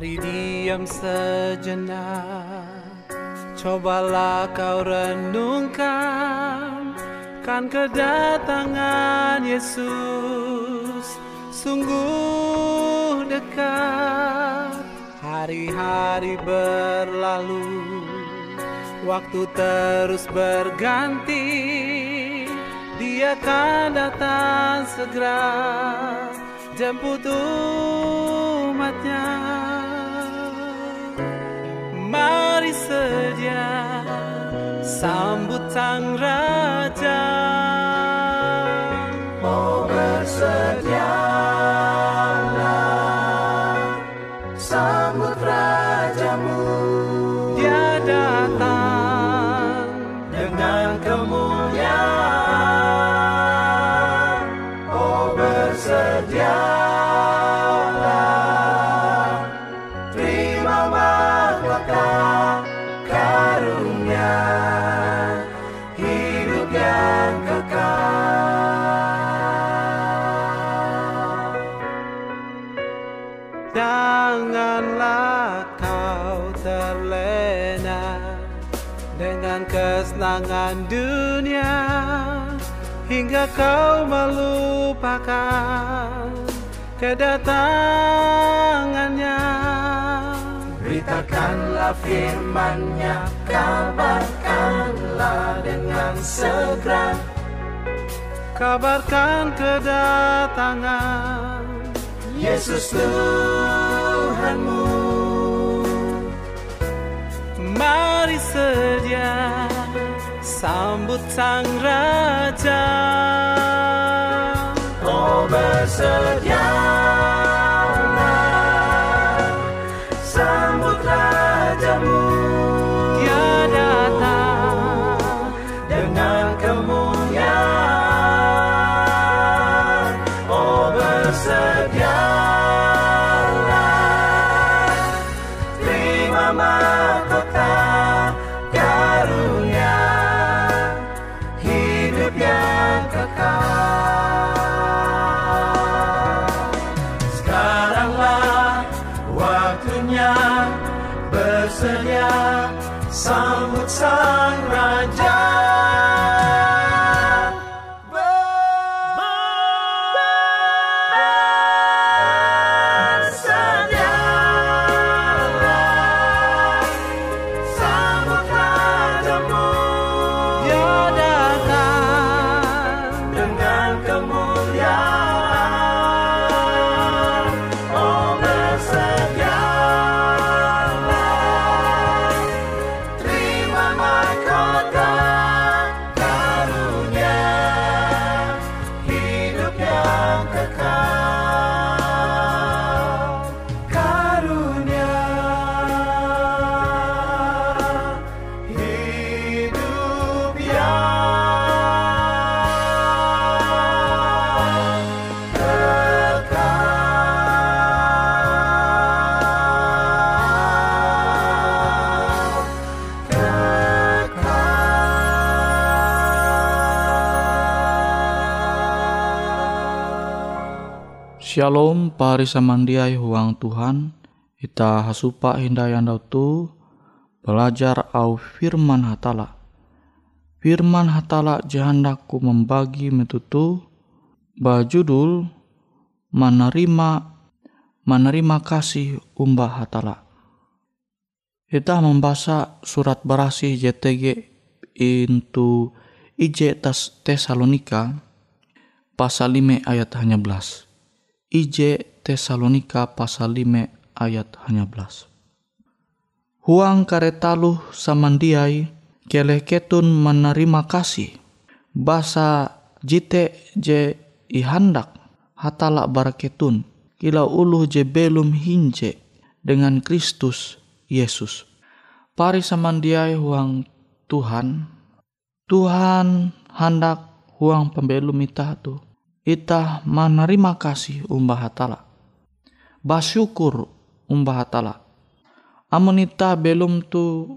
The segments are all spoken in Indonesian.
Mari diam sejenak. Cobalah kau renungkan Kan kedatangan Yesus Sungguh dekat. Hari-hari berlalu Waktu terus berganti Dia akan datang segera. Jemput Sambut sang raja kesenangan dunia hingga kau melupakan kedatangannya. Beritakanlah firman-Nya, kabarkanlah dengan segera. Kabarkan kedatangan Yesus Tuhanmu, Mari sedia sambut sang raja. oh bersedialah, sambut rajamu sambut Shalom pari samandiai huang Tuhan Ita hasupa hindayandau tu belajar au firman hatala. Firman hatala jahandaku membagi metutu bajudul menerima menerima kasih umbah hatala. Kita membaca surat berasi JTG into IJ Tesalonika pasal 5 ayat hanya belas. IJ Tesalonika pasal 5 ayat hanya belas. Huang karetaluh samandiai keleh ketun menerima kasih. Basa jite je ihandak hatala baraketun. Kila uluh je belum hinje dengan Kristus Yesus. Pari samandiai huang Tuhan. Tuhan hendak huang pembelum itah tu. Itah menerima kasih umbah hatala basyukur umbah hatala. Amun ita belum tu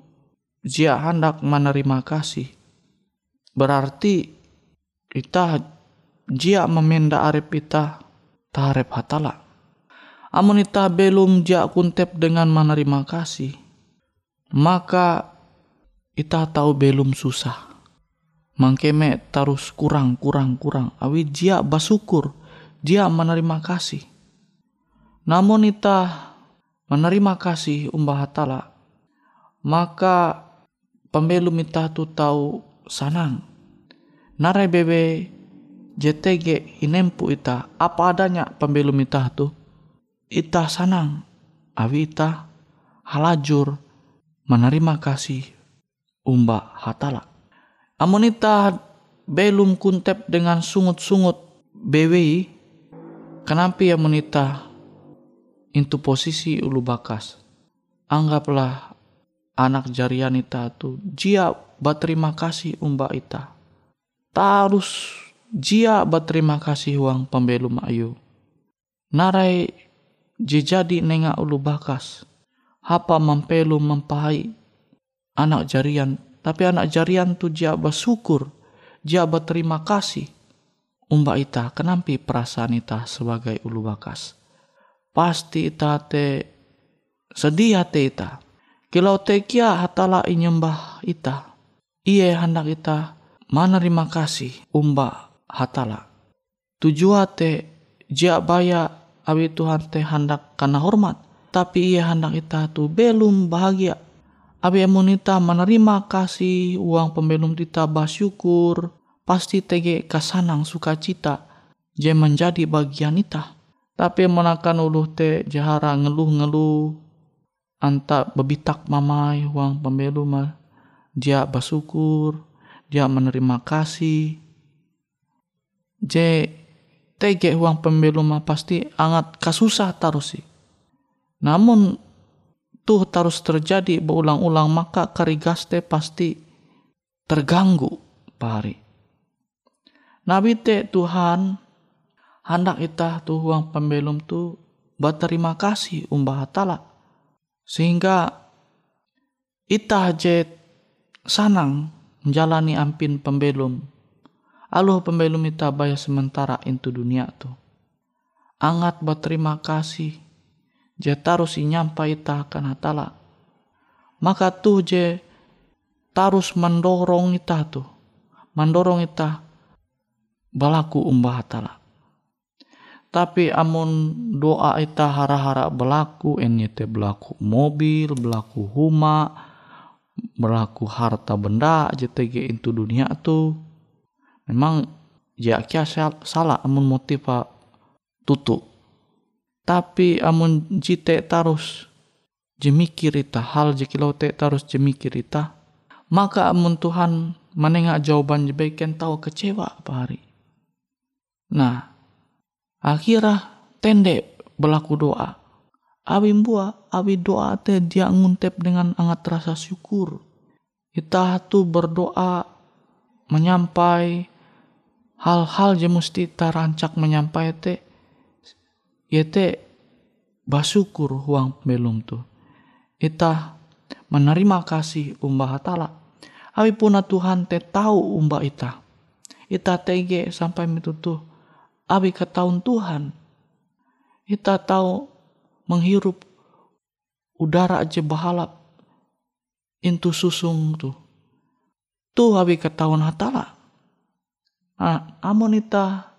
jia hendak menerima kasih. Berarti ita jia memenda arep ita tarep hatala. Amun ita belum jia kuntep dengan menerima kasih. Maka ita tahu belum susah. Mangkeme terus kurang, kurang, kurang. Awi jia basyukur, jia menerima kasih namun ita menerima kasih umbah hatala, maka pembelum ita tu tahu sanang. Narai bebe JTG inempu ita apa adanya pembelum ita tu ita sanang awi ita halajur menerima kasih umbah hatala. Amun ita belum kuntep dengan sungut-sungut BWI, kenapa ya monita into posisi ulu bakas. Anggaplah anak jarian ita tu jia berterima kasih umba ita. Tarus jia berterima kasih uang pembelum ayu. Narai jejadi nenga ulu bakas. Hapa mempelu mempahai anak jarian. Tapi anak jarian tu jia bersyukur. Jia berterima kasih. Umba ita kenampi perasaan ita sebagai ulu bakas pasti ita te sedih hati ita. Kilau te kia hatala inyembah ita. Iye hendak ita menerima kasih umba hatala. Tujuan te jia baya awi Tuhan te hendak karena hormat. Tapi ia hendak ita tu belum bahagia. Abi emunita menerima kasih uang pembelum kita bersyukur. Pasti tege kasanang sukacita. Je menjadi bagian ita tapi menakan uluh te jahara ngeluh-ngeluh anta bebitak mamai uang pembelu mah dia bersyukur dia menerima kasih je tege uang pembelu mah pasti angat kasusah tarusi namun tuh terus terjadi berulang-ulang maka karigaste pasti terganggu pari. Nabi te Tuhan hendak ita tu huang pembelum tu berterima kasih umbah hatala. Sehingga ita je sanang menjalani ampin pembelum. Aluh pembelum ita bayar sementara itu dunia tu. Angat berterima kasih je tarus nyampai ita akan hatala maka tu je tarus mendorong ita tu mendorong ita balaku umbah hatala tapi amun doa ita hara-hara berlaku enyete berlaku mobil berlaku huma berlaku harta benda JTG itu dunia tu memang ya salah amun motiva tutu tapi amun jite tarus jemikir ita hal jekilau te tarus jemikir ita maka amun Tuhan menengah jawaban jebaikan tahu kecewa apa hari. Nah akhirnya tende berlaku doa. Awi mbua awi doa teh dia nguntep dengan angat rasa syukur. Kita tu berdoa menyampai hal-hal je mesti tarancak menyampai te ya te basyukur huang belum tu ita menerima kasih umbah hatala awi puna Tuhan te tahu umbah ita ita tege sampai tuh abi tahun Tuhan. Kita tahu menghirup udara aja bahalap. intu susung tu. Tu habi ketahuan hatala. Ah, amon ita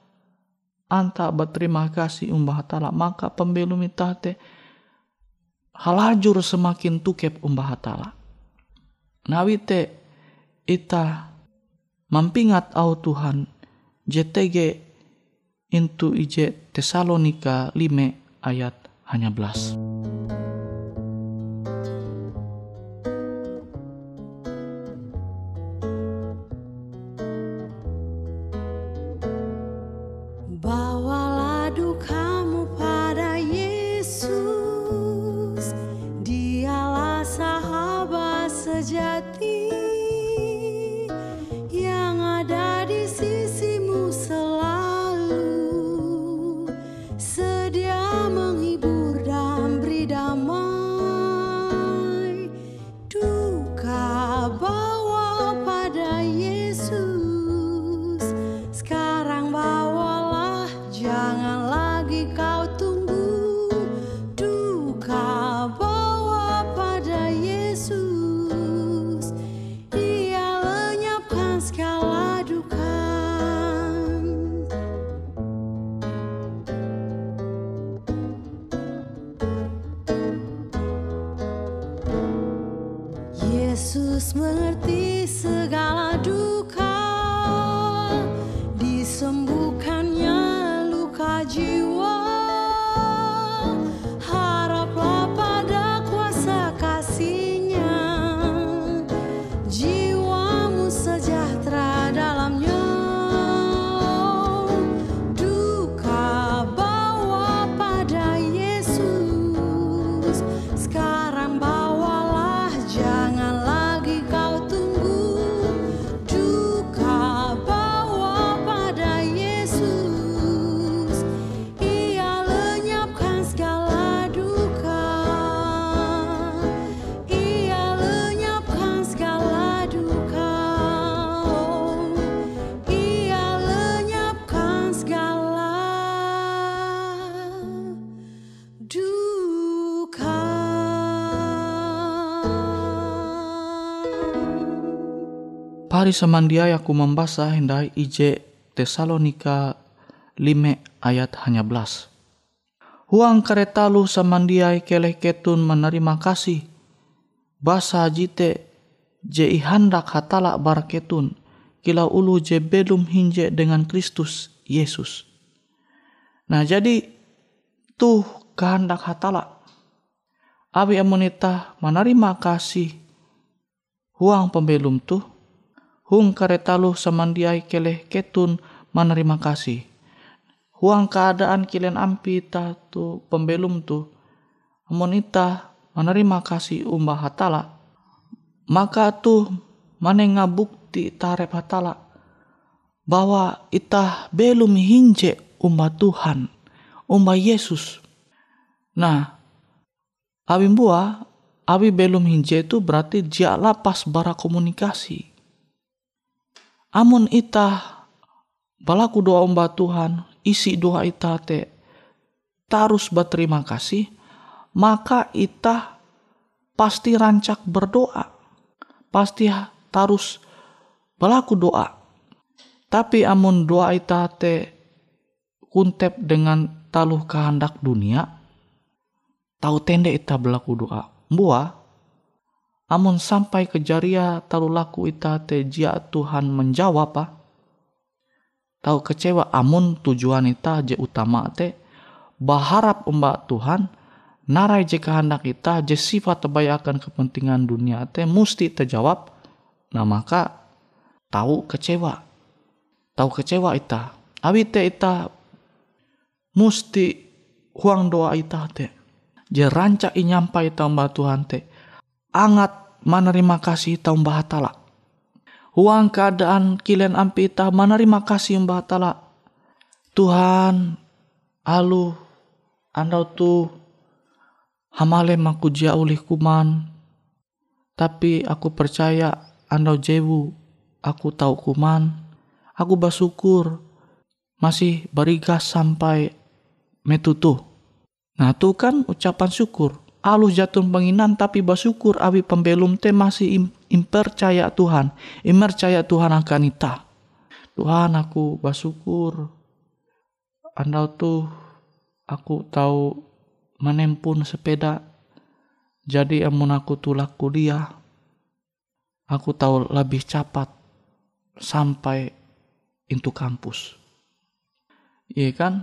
anta berterima kasih umbah hatala maka pembelum ita te halajur semakin tukep umbah hatala. Nawi te ita mampingat au Tuhan JTG intu ije Tesalonika 5 ayat hanya belas. Sejati Pari samandiai aku membaca hendai ije Tesalonika 5 ayat hanya belas. Huang karetalu samandiai keleh ketun menerima kasih. Basa jite je ihandak hatala bar ketun. Kila ulu je belum hinje dengan Kristus Yesus. Nah jadi tuh kehendak hatala. Abi amonita menerima kasih huang pembelum tuh hung karetalu samandiai keleh ketun menerima kasih. Huang keadaan kalian ampi tu pembelum tu amonita menerima kasih umbah hatala maka tu manenga bukti tarep hatala bahwa itah belum hinje umbah Tuhan umbah Yesus. Nah, abi buah abi belum hinje itu berarti dia lapas bara komunikasi. Amun itah balaku doa umbah Tuhan, isi doa itah te tarus berterima kasih, maka itah pasti rancak berdoa. Pasti tarus balaku doa. Tapi amun doa itah te kuntep dengan taluh kehendak dunia, tahu tende itah belaku doa. Buah, amun sampai ke jaria talu laku ita te jia Tuhan menjawab pa tahu kecewa amun tujuan ita je utama te berharap mbak Tuhan narai je kehendak kita je sifat tebayakan kepentingan dunia te mesti terjawab. Nah maka tahu kecewa. Tahu kecewa ita. Abi te ita musti huang doa ita te. Je rancak inyampai tambah Tuhan te. Angat menerima kasih tau mbah hatala. Huang keadaan kalian ampi ita menerima kasih mbah hatala. Tuhan, alu, andau tu hamale maku jia ulih kuman. Tapi aku percaya andau jewu, aku tahu kuman. Aku bersyukur masih berigas sampai metutu. Nah itu kan ucapan syukur. Alus jatun penginan tapi bersyukur awi pembelum te masih im, impercaya Tuhan. Impercaya Tuhan akan ita Tuhan aku bersyukur. Anda tuh aku tahu menempun sepeda. Jadi amun aku tulak kuliah aku tahu lebih cepat sampai into kampus. Iya kan?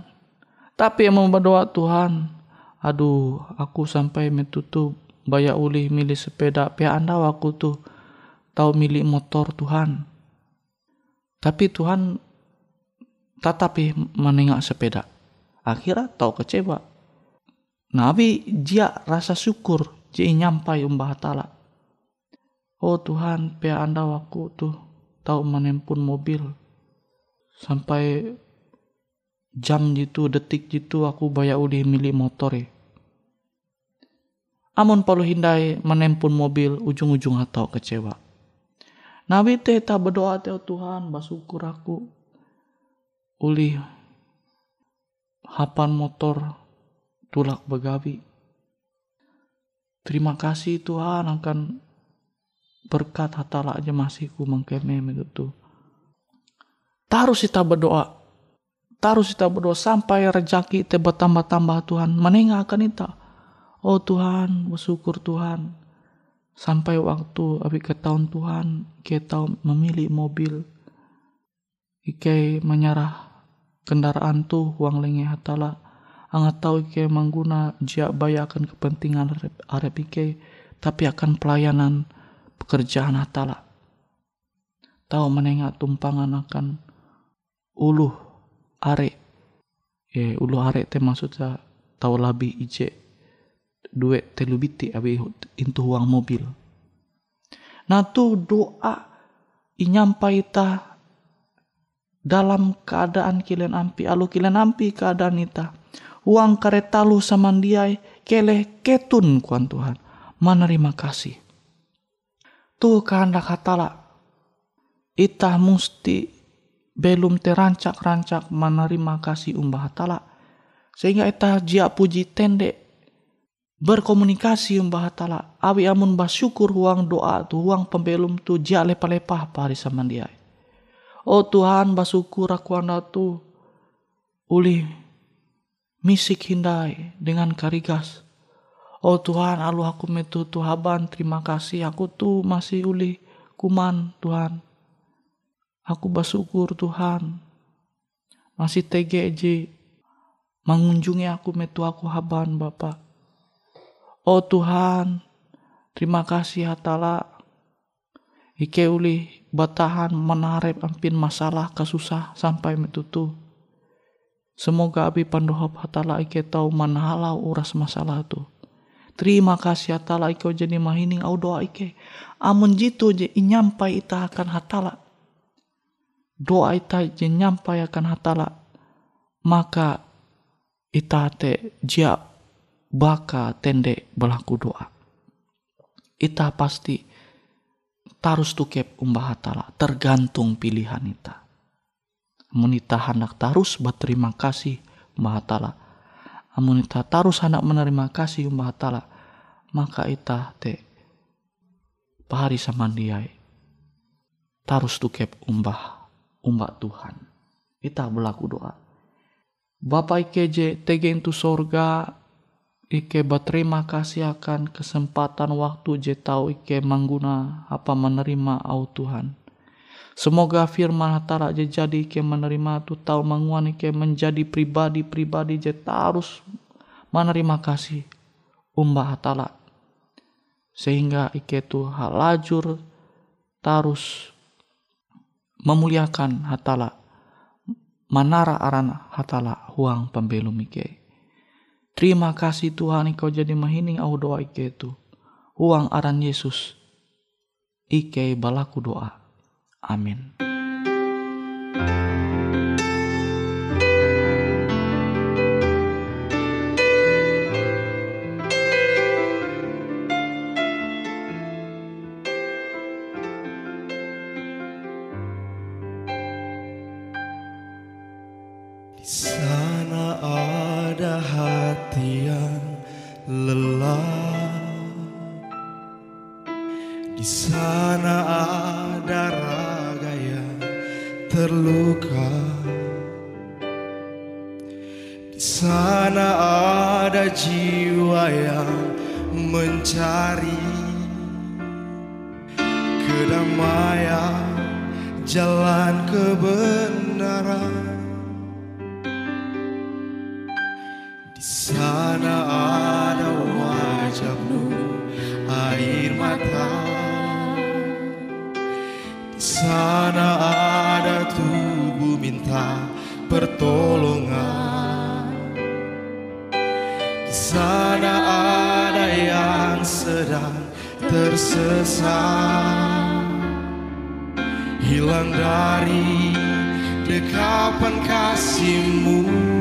Tapi yang berdoa Tuhan aduh aku sampai metutup bayar uli milih sepeda pihak anda aku tuh tahu milik motor Tuhan. Tapi Tuhan tetapi menengok sepeda. Akhirnya tahu kecewa. Nabi dia rasa syukur dia nyampai umbah tala oh Tuhan pihak anda waktu tuh tahu menempun mobil. Sampai jam gitu detik gitu aku bayar uli milik motor ya. Amun palu hindai menempun mobil ujung-ujung atau kecewa. Nabi teh tak berdoa teh Tuhan bersyukur aku uli hapan motor tulak begawi. Terima kasih Tuhan akan berkat hatala aja masih ku mengkeme itu tuh. Tarus kita berdoa Tarus kita berdoa sampai rejaki te bertambah-tambah Tuhan. Menengah akan kita. Oh Tuhan, bersyukur Tuhan. Sampai waktu abi ke tahun Tuhan, kita memilih mobil. Ike menyerah kendaraan tuh uang lengi hatala. Angat tahu ike mengguna jia bayakan kepentingan arep ike, tapi akan pelayanan pekerjaan hatala. Tahu menengah tumpangan akan uluh are ya ulu are teh maksudnya tahu labi ije duit telu biti abi intu uang mobil. Tuh doa inyampai ta dalam keadaan kilen ampi alu kilen ampi keadaan ita uang kereta lu samandiai kele ketun kuan Tuhan menerima kasih. Tuh kehendak hatala ita musti belum terancak-rancak menerima kasih umbah tala sehingga eta jia puji tende berkomunikasi umbah tala. Awi amun bersyukur huang doa tu huang pembelum tu jia lepa-lepah pari sama dia. Oh Tuhan bersyukur aku anda tu uli misik hindai dengan karigas. Oh Tuhan alu aku metu Tuhan terima kasih. Aku tu masih uli kuman Tuhan. Aku bersyukur Tuhan. Masih TGJ mengunjungi aku metu aku haban Bapak. Oh Tuhan, terima kasih hatala. Ike uli batahan menarik ampin masalah kesusah sampai metutu. Semoga abi pandohop hatala ike tahu manahalau uras masalah tu. Terima kasih hatala ike jadi mahining au doa ike. Amun jitu je inyampai ita akan hatala doa ita je nyampai akan hatala maka ita te jia baka tende berlaku doa ita pasti tarus tukep umbah hatala tergantung pilihan ita amun ita hendak tarus berterima kasih umbah hatala amun ita tarus hendak menerima kasih umbah hatala maka ita te pahari samandiai tarus tukep umbah umat Tuhan. Kita berlaku doa. Bapak Ike je tege itu sorga, Ike berterima kasih akan kesempatan waktu je tahu Ike mengguna apa menerima au Tuhan. Semoga firman hatara je jadi Ike menerima tu tahu menguan Ike menjadi pribadi-pribadi je harus menerima kasih umbah hatala. Sehingga Ike tu halajur tarus memuliakan hatala manara arana hatala huang pembelum ike. Terima kasih Tuhan Engkau jadi mahining au doa ike itu. Huang aran Yesus. Ike balaku doa. Amin. Di hati yang lelah. Di sana ada raga yang terluka. Di sana ada jiwa yang mencari Kedamaian jalan kebenaran. Sana ada wajahmu, air mata. Di sana ada tubuh minta pertolongan. Di sana ada yang sedang tersesat, hilang dari dekapan kasihmu.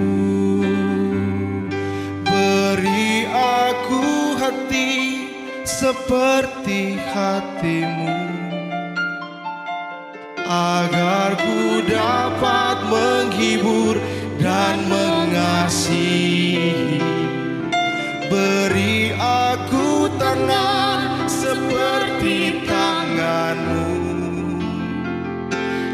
Seperti hatimu Agar ku dapat menghibur dan mengasihi. Beri aku tangan seperti tanganmu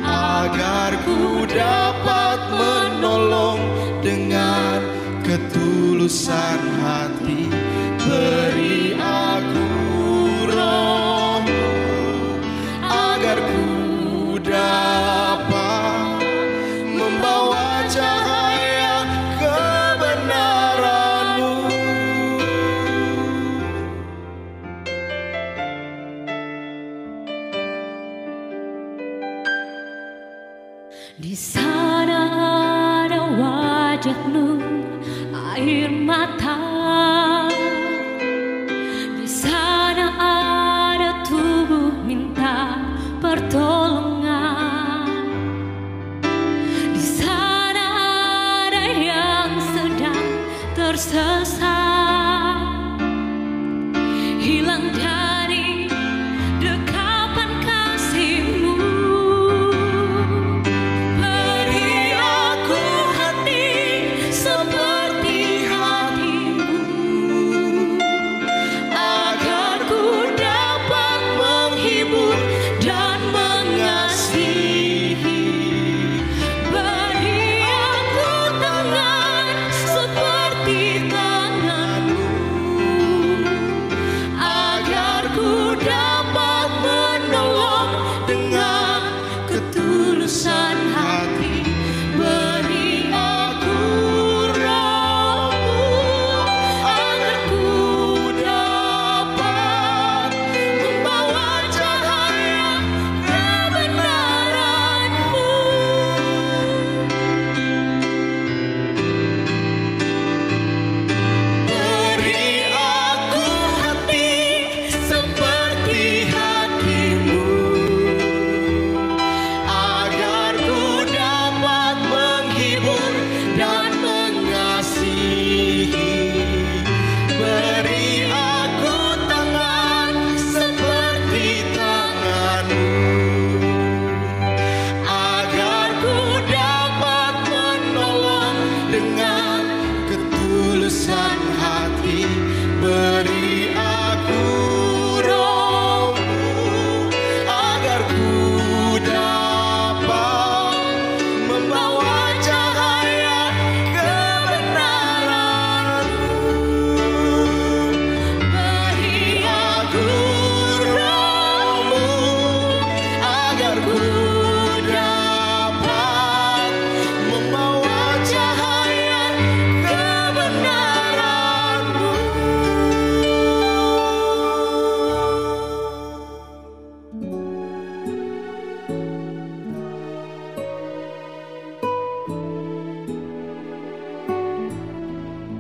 Agar ku dapat menolong dengan ketulusan hati. Beri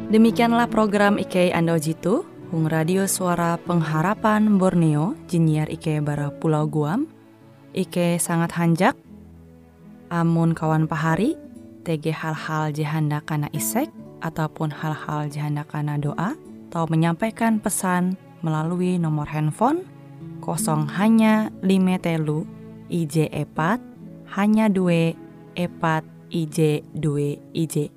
Demikianlah program IK Ando Jitu, Hung Radio Suara Pengharapan Borneo, Jinnyar IK Bara Pulau Guam, IK sangat hanjak, amun kawan pahari, TG hal-hal jihanda kana isek, ataupun hal-hal jihanda kana doa, atau menyampaikan pesan melalui nomor handphone kosong hanya lima telu IJ epat hanya dua epat IJ dua IJ.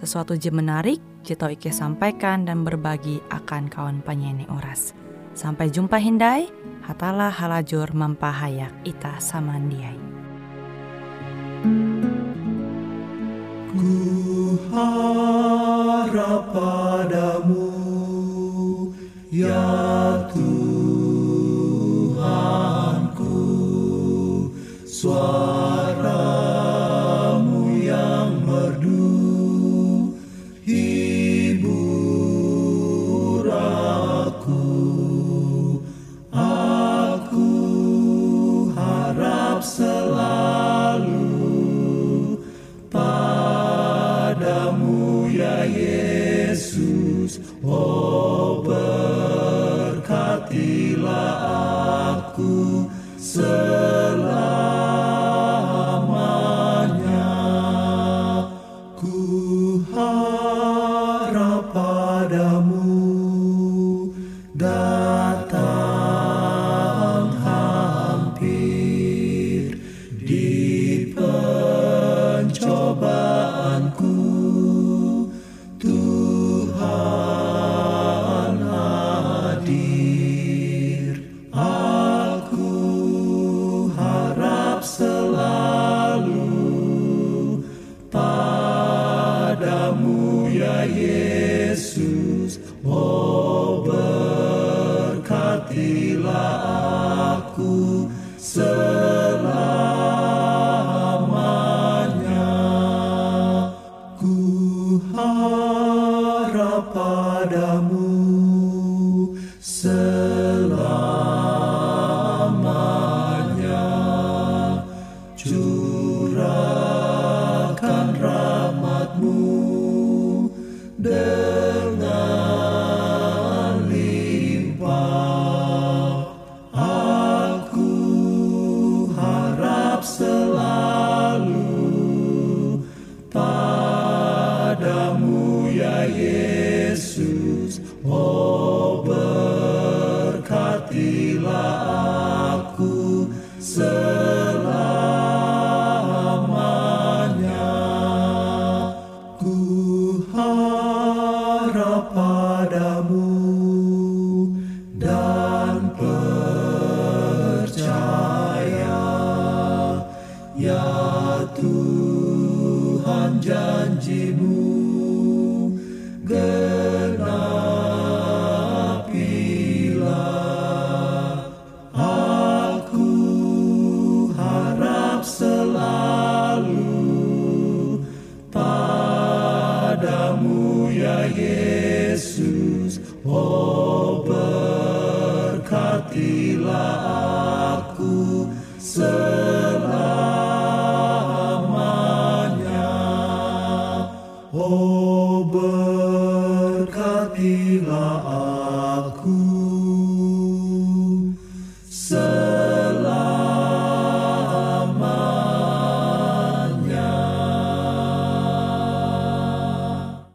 sesuatu je menarik, je tau Ike sampaikan dan berbagi akan kawan penyanyi Uras. Sampai jumpa Hindai, hatalah halajur mempahayak ita samandiai. Ku harap padamu ya Tuhanku suaramu Oh Tuhan janjimu